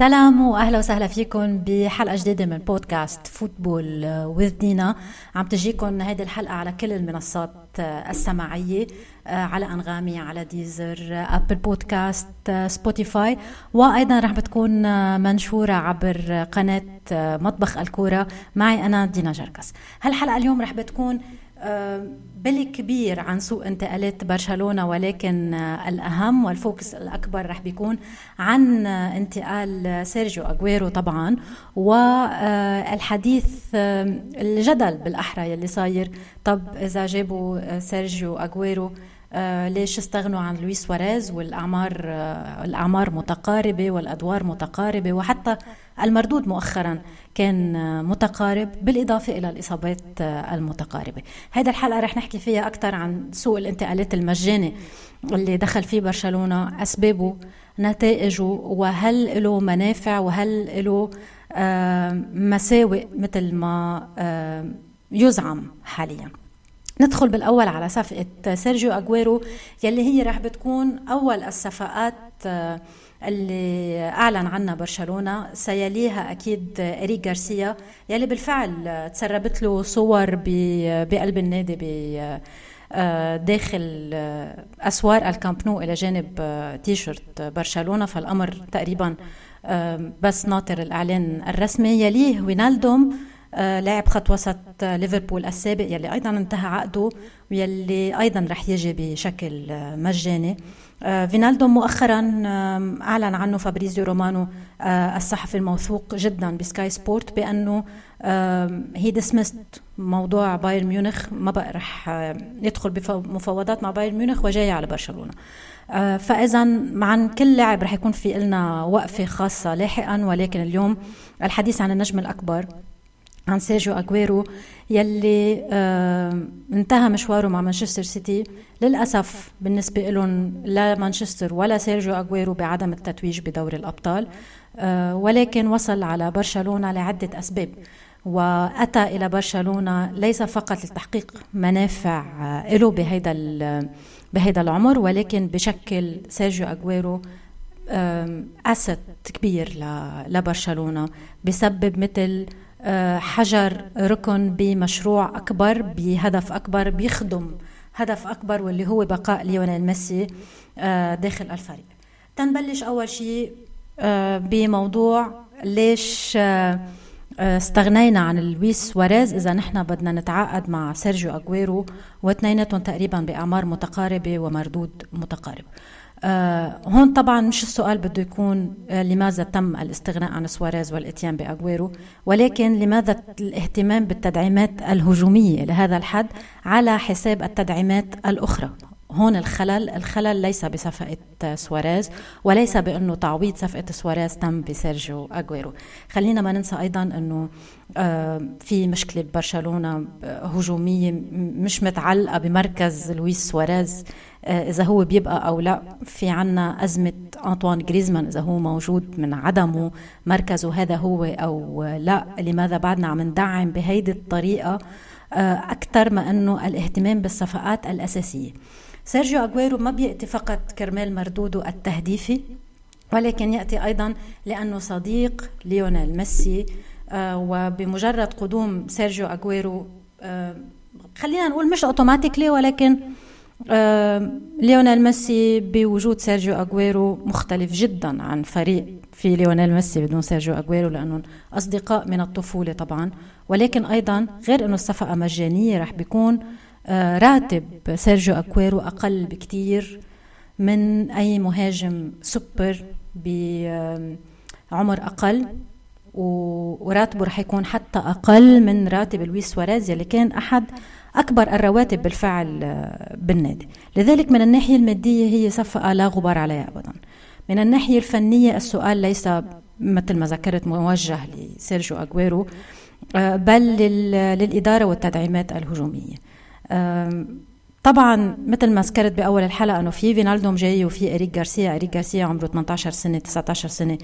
سلام وأهلا وسهلا فيكم بحلقة جديدة من بودكاست Football with دينا عم تجيكم هيدي الحلقة على كل المنصات السماعية على أنغامي على ديزر Apple Podcast سبوتيفاي وأيضا رح بتكون منشورة عبر قناة مطبخ الكورة. معي أنا دينا جركس. هالحلقة اليوم رح بتكون بالكبير عن سوق انتقالات برشلونة ولكن الأهم وال focus الأكبر رح بيكون عن انتقال سيرجيو أغويرو طبعا والحديث الجدل بالأحرى يلي صاير. طب إذا جابوا سيرجيو أغويرو آه ليش استغنوا عن لويس سواريز والأعمار آه الأعمار متقاربة والأدوار متقاربة وحتى المردود مؤخرا كان آه متقارب بالإضافة إلى الإصابات آه المتقاربة. هذا الحلقة رح نحكي فيها أكثر عن سوق الانتقالات المجاني اللي دخل فيه برشلونة أسبابه نتائجه وهل له منافع وهل له آه مساوئ مثل ما آه يزعم حاليا. ندخل بالأول على صفقة سيرجيو أغويرو يلي هي رح بتكون أول الصفقات اللي أعلن عنها برشلونة. سيليها أكيد إريك غارسيا يلي بالفعل تسربت له صور بقلب النادي داخل أسوار الكامب نو إلى جانب تيشرت برشلونة. فالأمر تقريبا بس ناطر الإعلان الرسمي. يليه وينالدوم آه لاعب خط وسط آه ليفربول السابق يلي أيضا انتهى عقده ويلي أيضا رح يجي بشكل آه مجاني. فينالدوم مؤخرا أعلن عنه فابريزيو رومانو الصحفي الموثوق جدا بسكاي سبورت بأنه he dismissed موضوع بايرن ميونخ ما بقى رح يدخل بمفاوضات مع بايرن ميونخ وجاي على برشلونة. فاذا عن كل لاعب رح يكون في لنا وقفة خاصة لاحقا ولكن اليوم الحديث عن النجم الأكبر عن سيرجيو اغويرو يلي آه انتهى مشواره مع مانشستر سيتي. للأسف بالنسبة لهم لا مانشستر ولا سيرجيو اغويرو بعدم التتويج بدوري الأبطال آه ولكن وصل على برشلونة لعدة أسباب وأتى إلى برشلونة ليس فقط لتحقيق منافع آه له بهيدا بهيدا العمر ولكن بشكل سيرجيو اغويرو أسد كبير لبرشلونة بسبب مثل حجر ركن بمشروع أكبر بهدف أكبر بيخدم هدف أكبر واللي هو بقاء ليونيل ميسي داخل الفريق. تنبلش أول شيء بموضوع ليش استغنينا عن لويس سواريز. إذا نحن بدنا نتعاقد مع سيرجيو أغويرو واثنيناتهم تقريبا بأعمار متقاربة ومردود متقارب. آه هون طبعا مش السؤال بده يكون آه لماذا تم الاستغناء عن سواريز والإتيان بأغويرو ولكن لماذا الاهتمام بالتدعيمات الهجومية لهذا الحد على حساب التدعيمات الأخرى؟ هون الخلل الخلل ليس بصفقة سواريز وليس بأنه تعويض صفقة سواريز تم بسيرجيو أغويرو. خلينا ما ننسى أيضا أنه آه في مشكلة برشلونة هجومية مش متعلقة بمركز لويس سواريز إذا هو بيبقى أو لا. في عنا أزمة أنطوان جريزمان إذا هو موجود من عدمه مركزه هذا هو أو لا. لماذا بعدنا عم ندعم بهيدي الطريقة؟ أكثر ما أنه الاهتمام بالصفقات الأساسية. سيرجيو أغويرو ما بيأتي فقط كرمال مردوده التهديفي ولكن يأتي أيضا لأنه صديق ليونيل ميسي آه وبمجرد قدوم سيرجيو أغويرو آه خلينا نقول مش automatically ولكن آه ليونيل ميسي بوجود سيرجيو أغويرو مختلف جدا عن فريق في ليونيل ميسي بدون سيرجيو أغويرو لأنهم أصدقاء من الطفولة طبعا. ولكن أيضا غير أنه الصفقة مجانية رح بيكون راتب سيرجيو أكويرو أقل بكتير من أي مهاجم سوبر بعمر أقل وراتبه رح يكون حتى أقل من راتب لويس سواريز يلي كان أحد أكبر الرواتب بالفعل بالنادي. لذلك من الناحية المادية هي صفقة لا غبار عليها أبدا. من الناحية الفنية السؤال ليس مثل ما ذكرت موجه لسيرجيو أغويرو بل للإدارة والتدعيمات الهجومية. طبعا مثل ما ذكرت بأول الحلقة إنه في فينالدوم جاي وفي إريك غارسيا. إريك غارسيا عمره 18 سنة 19 سنة.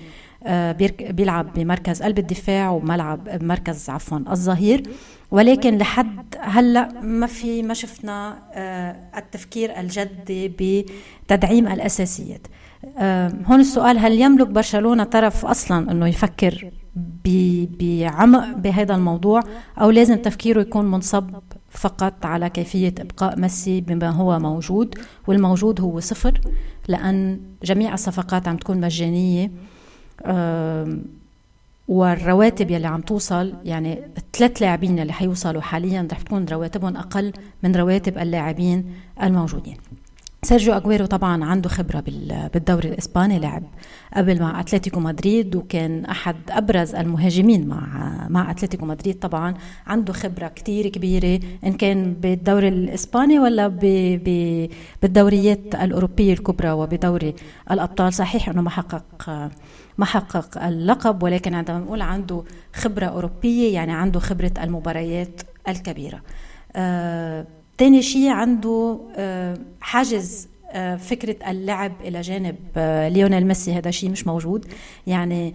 بيلعب بمركز قلب الدفاع وملعب بمركز عفوا الظهير. ولكن لحد هلأ ما في ما شفنا التفكير الجدي بتدعيم الأساسيات. هون السؤال هل يملك برشلونة طرف أصلا إنه يفكر بعمق بهذا الموضوع أو لازم تفكيره يكون منصب فقط على كيفية إبقاء ميسي بما هو موجود والموجود هو صفر لأن جميع الصفقات عم تكون مجانية. والرواتب يلي عم توصل يعني الثلاث لاعبين اللي حيوصلوا حاليا رح تكون رواتبهم أقل من رواتب اللاعبين الموجودين. سيرجيو أغويرو طبعا عنده خبرة بالدوري الإسباني لعب قبل مع أتلتيكو مدريد وكان أحد أبرز المهاجمين مع مع أتلتيكو مدريد طبعا. عنده خبرة كتير كبيرة إن كان بالدوري الإسباني ولا ب ب بالدوريات الأوروبية الكبرى وبدوري الأبطال. صحيح إنه ما حقق ما حقق اللقب ولكن عندما نقول عنده خبرة أوروبية يعني عنده خبرة المباريات الكبيرة. آه تاني شيء عنده آه، حاجز آه، فكرة اللعب إلى جانب آه، ليونيل ميسي هذا شيء مش موجود. يعني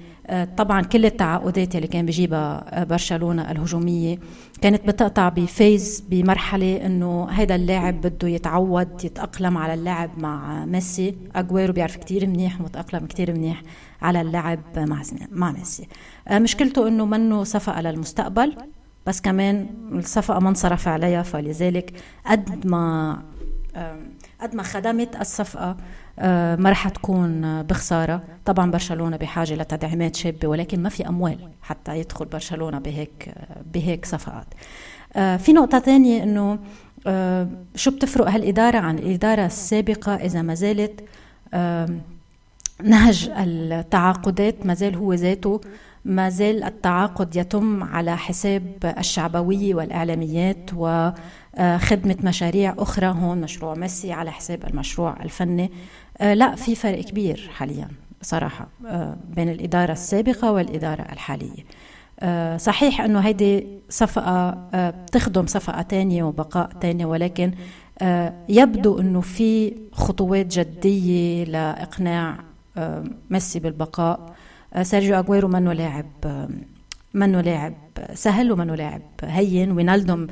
طبعا كل التعاقدات اللي كان بيجيبها برشلونة الهجومية كانت بتقطع ب phase بمرحلة إنه هذا اللاعب بده يتعود يتأقلم على اللعب مع ميسي. أجويرو بيعرف كتير منيح متأقلم كتير منيح على اللعب مع مع ميسي. مشكلته إنه منه صفقة للمستقبل. بس كمان الصفقة ما انصرف عليها فلذلك قد ما قد ما خدمت الصفقة ما رح تكون بخسارة. طبعا برشلونة بحاجة لتدعيمات شابة ولكن ما في أموال حتى يدخل برشلونة بهيك بهيك صفقات. في نقطة ثانية أنه شو بتفرق هالإدارة عن الإدارة السابقة؟ إذا ما زالت نهج التعاقدات ما زال هو ذاته ما زال التعاقد يتم على حساب الشعبوية والإعلاميات وخدمة مشاريع أخرى هون مشروع ميسي على حساب المشروع الفني. آه، لا في فرق كبير حاليا صراحة آه، بين الإدارة السابقة والإدارة الحالية. آه، صحيح أنه هيدي صفقة بتخدم صفقة تانية وبقاء تانية ولكن يبدو أنه في خطوات جدية لإقناع ميسي بالبقاء. آه، سيرجيو أغويرو منه لاعب آه، منه لاعب؟ سهل ومنه لاعب؟ هين. وينالدوم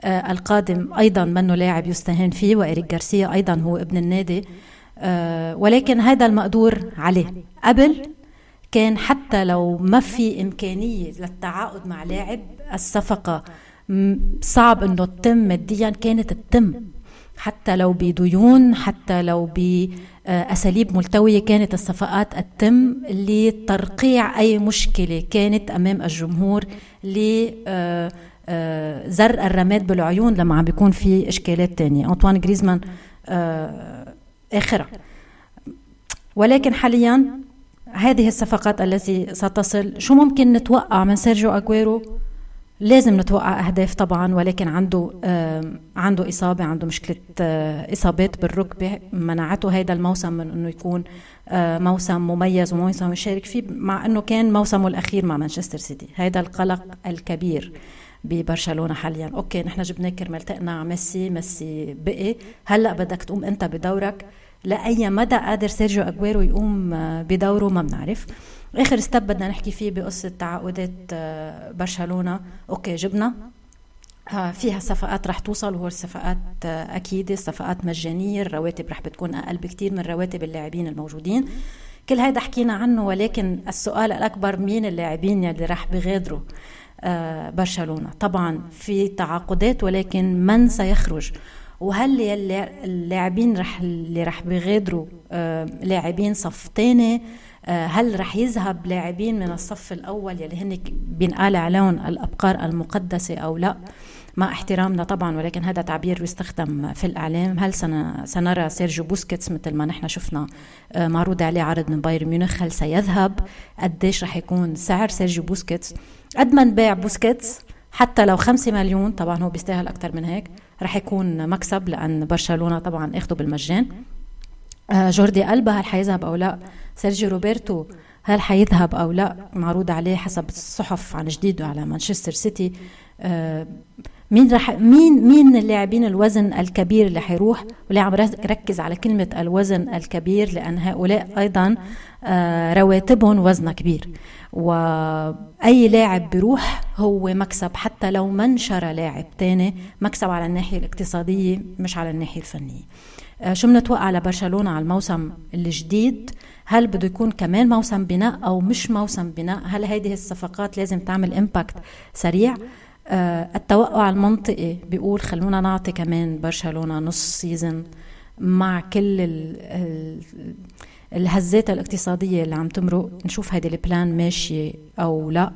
آه، القادم أيضا منه لاعب يستهان فيه وإريك غارسيا أيضا هو ابن النادي. ولكن هذا المقدور عليه. قبل كان حتى لو ما في إمكانية للتعاقد مع لاعب الصفقة صعب إنه تتم ماديا كانت تتم. حتى لو بديون حتى لو بأساليب ملتوية كانت الصفقات التم لترقيع أي مشكلة كانت أمام الجمهور لزر آه، آه، الرماد بالعيون لما عم بيكون في إشكالات تانية. أنطوان جريزمان آه، آخرة. ولكن حاليا هذه الصفقات التي ستصل شو ممكن نتوقع من سيرجيو أغويرو؟ لازم نتوقع أهداف طبعا ولكن عنده عنده إصابة عنده مشكلة آه، إصابات بالركبة. منعته هذا الموسم من إنه يكون آه، موسم مميز وموسم يشارك فيه مع إنه كان موسمه الأخير مع مانشستر سيتي. هذا القلق الكبير ببرشلونة حاليا. okay نحن جبناك كرمال تقنع ميسي ميسي بقي. هلأ بدك تقوم أنت بدورك لأي مدى قادر سيرجيو اجويرو يقوم آه، بدوره ما بنعرف. آخر step بدنا نحكي فيه بقصة تعاقدات آه، برشلونة. okay جبنا آه، فيها صفقات رح توصل وهو الصفقات آه، أكيدة الصفقات مجانية الرواتب رح بتكون أقل بكتير من رواتب اللاعبين الموجودين. كل هذا حكينا عنه ولكن السؤال الأكبر مين اللاعبين اللي رح بغادروا؟ برشلونة. طبعا في تعاقدات ولكن من سيخرج؟ وهل اللاعبين رح اللي رح بيغادروا لاعبين صف ثاني آه، هل رح يذهب لاعبين من الصف الأول يلي هن بينقال عليهم الأبقار المقدسة أو لا؟ مع احترامنا طبعا ولكن هذا تعبير يستخدم في الإعلام. هل سنرى سيرجيو بوسكيتس مثل ما نحن شفنا آه، معروض عليه عرض من بايرن ميونخ؟ هل سيذهب؟ قديش رح يكون سعر سيرجيو بوسكيتس؟ قد ما نبيع بوسكيتس؟ حتى لو خمسة مليون طبعا هو بيستاهل أكثر من هيك. رح يكون مكسب لأن برشلونة طبعا اخذه بالمجان. آه، جوردي ألبا هل حيذهب أو لا؟ سيرجيو روبرتو هل حيذهب أو لا؟ معروض عليه حسب الصحف عن جديد على مانشستر سيتي. آه، مين رح مين مين اللاعبين الوزن الكبير اللي حيروح؟ واللي عم ركز على كلمة الوزن الكبير؟ لأن هؤلاء أيضا آه، رواتبهم وزنها كبير. وأي لاعب بيروح هو مكسب حتى لو ما لاعب تاني مكسب على الناحية الاقتصادية مش على الناحية الفنية. شو بنتوقع لبرشلونه على الموسم الجديد؟ هل بده يكون كمان موسم بناء أو مش موسم بناء؟ هل هذه الصفقات لازم تعمل impact سريع؟ التوقع المنطقي بيقول خلونا نعطي كمان برشلونة نص season مع كل ال الهزات الاقتصادية اللي عم تمرق. نشوف هيدي ال plan ماشية أو لا.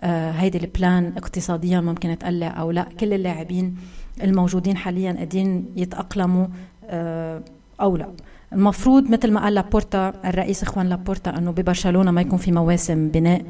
آه هيدي ال plan اقتصاديا ممكن تقلع أو لا. كل اللاعبين الموجودين حاليا قادرين يتأقلموا آه أو لا. المفروض مثل ما قال لابورتا الرئيس خوان لابورتا إنه ببرشلونة ما يكون في مواسم بناء.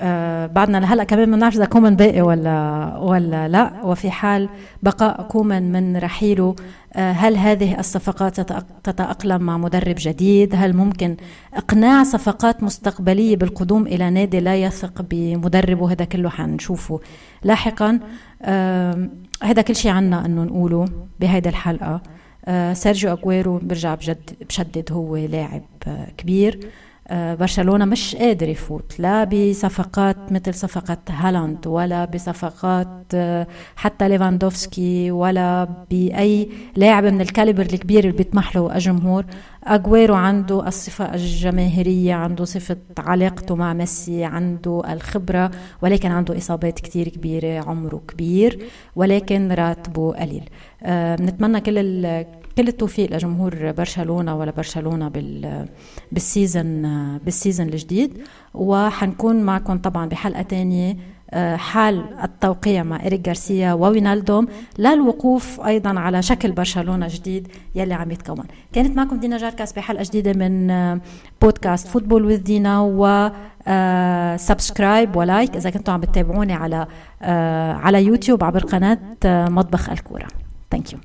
آه بعدنا لهلأ كمان ما بنعرف إذا كومان باقي ولا ولا لأ. وفي حال بقاء كومان من رحيله آه هل هذه الصفقات تتأقلم مع مدرب جديد؟ هل ممكن إقناع صفقات مستقبلية بالقدوم إلى نادي لا يثق بمدربه؟ هذا كله حنشوفه لاحقا. آه هذا كل شيء عنا إنه نقوله بهيدي الحلقة. سيرجيو اجويرو برجع بجد بشدد هو لاعب آه كبير. آه برشلونة مش قادر يفوت لا بصفقات مثل صفقه هالاند ولا بصفقات آه حتى ليفاندوفسكي ولا بأي لاعب من ال caliber الكبير اللي بيطمح له الجمهور. اجويرو عنده الصفة الجماهيرية عنده صفة علاقته مع ميسي عنده الخبرة ولكن عنده إصابات كتير كبيرة عمره كبير ولكن راتبه قليل. بنتمنى آه كل كل التوفيق لجمهور برشلونة ولا برشلونة بال بال season بال season الجديد. وحنكون معكم طبعا بحلقة تانية حال التوقيع مع إريك غارسيا ووينالدوم للوقوف أيضا على شكل برشلونة جديد يلي عم يتكون. كانت معكم دينا جاركاس بحلقة جديدة من بودكاست football with Dina. و subscribe و like إذا كنتوا عم بتتابعوني على على يوتيوب عبر قناة مطبخ الكورة. thank you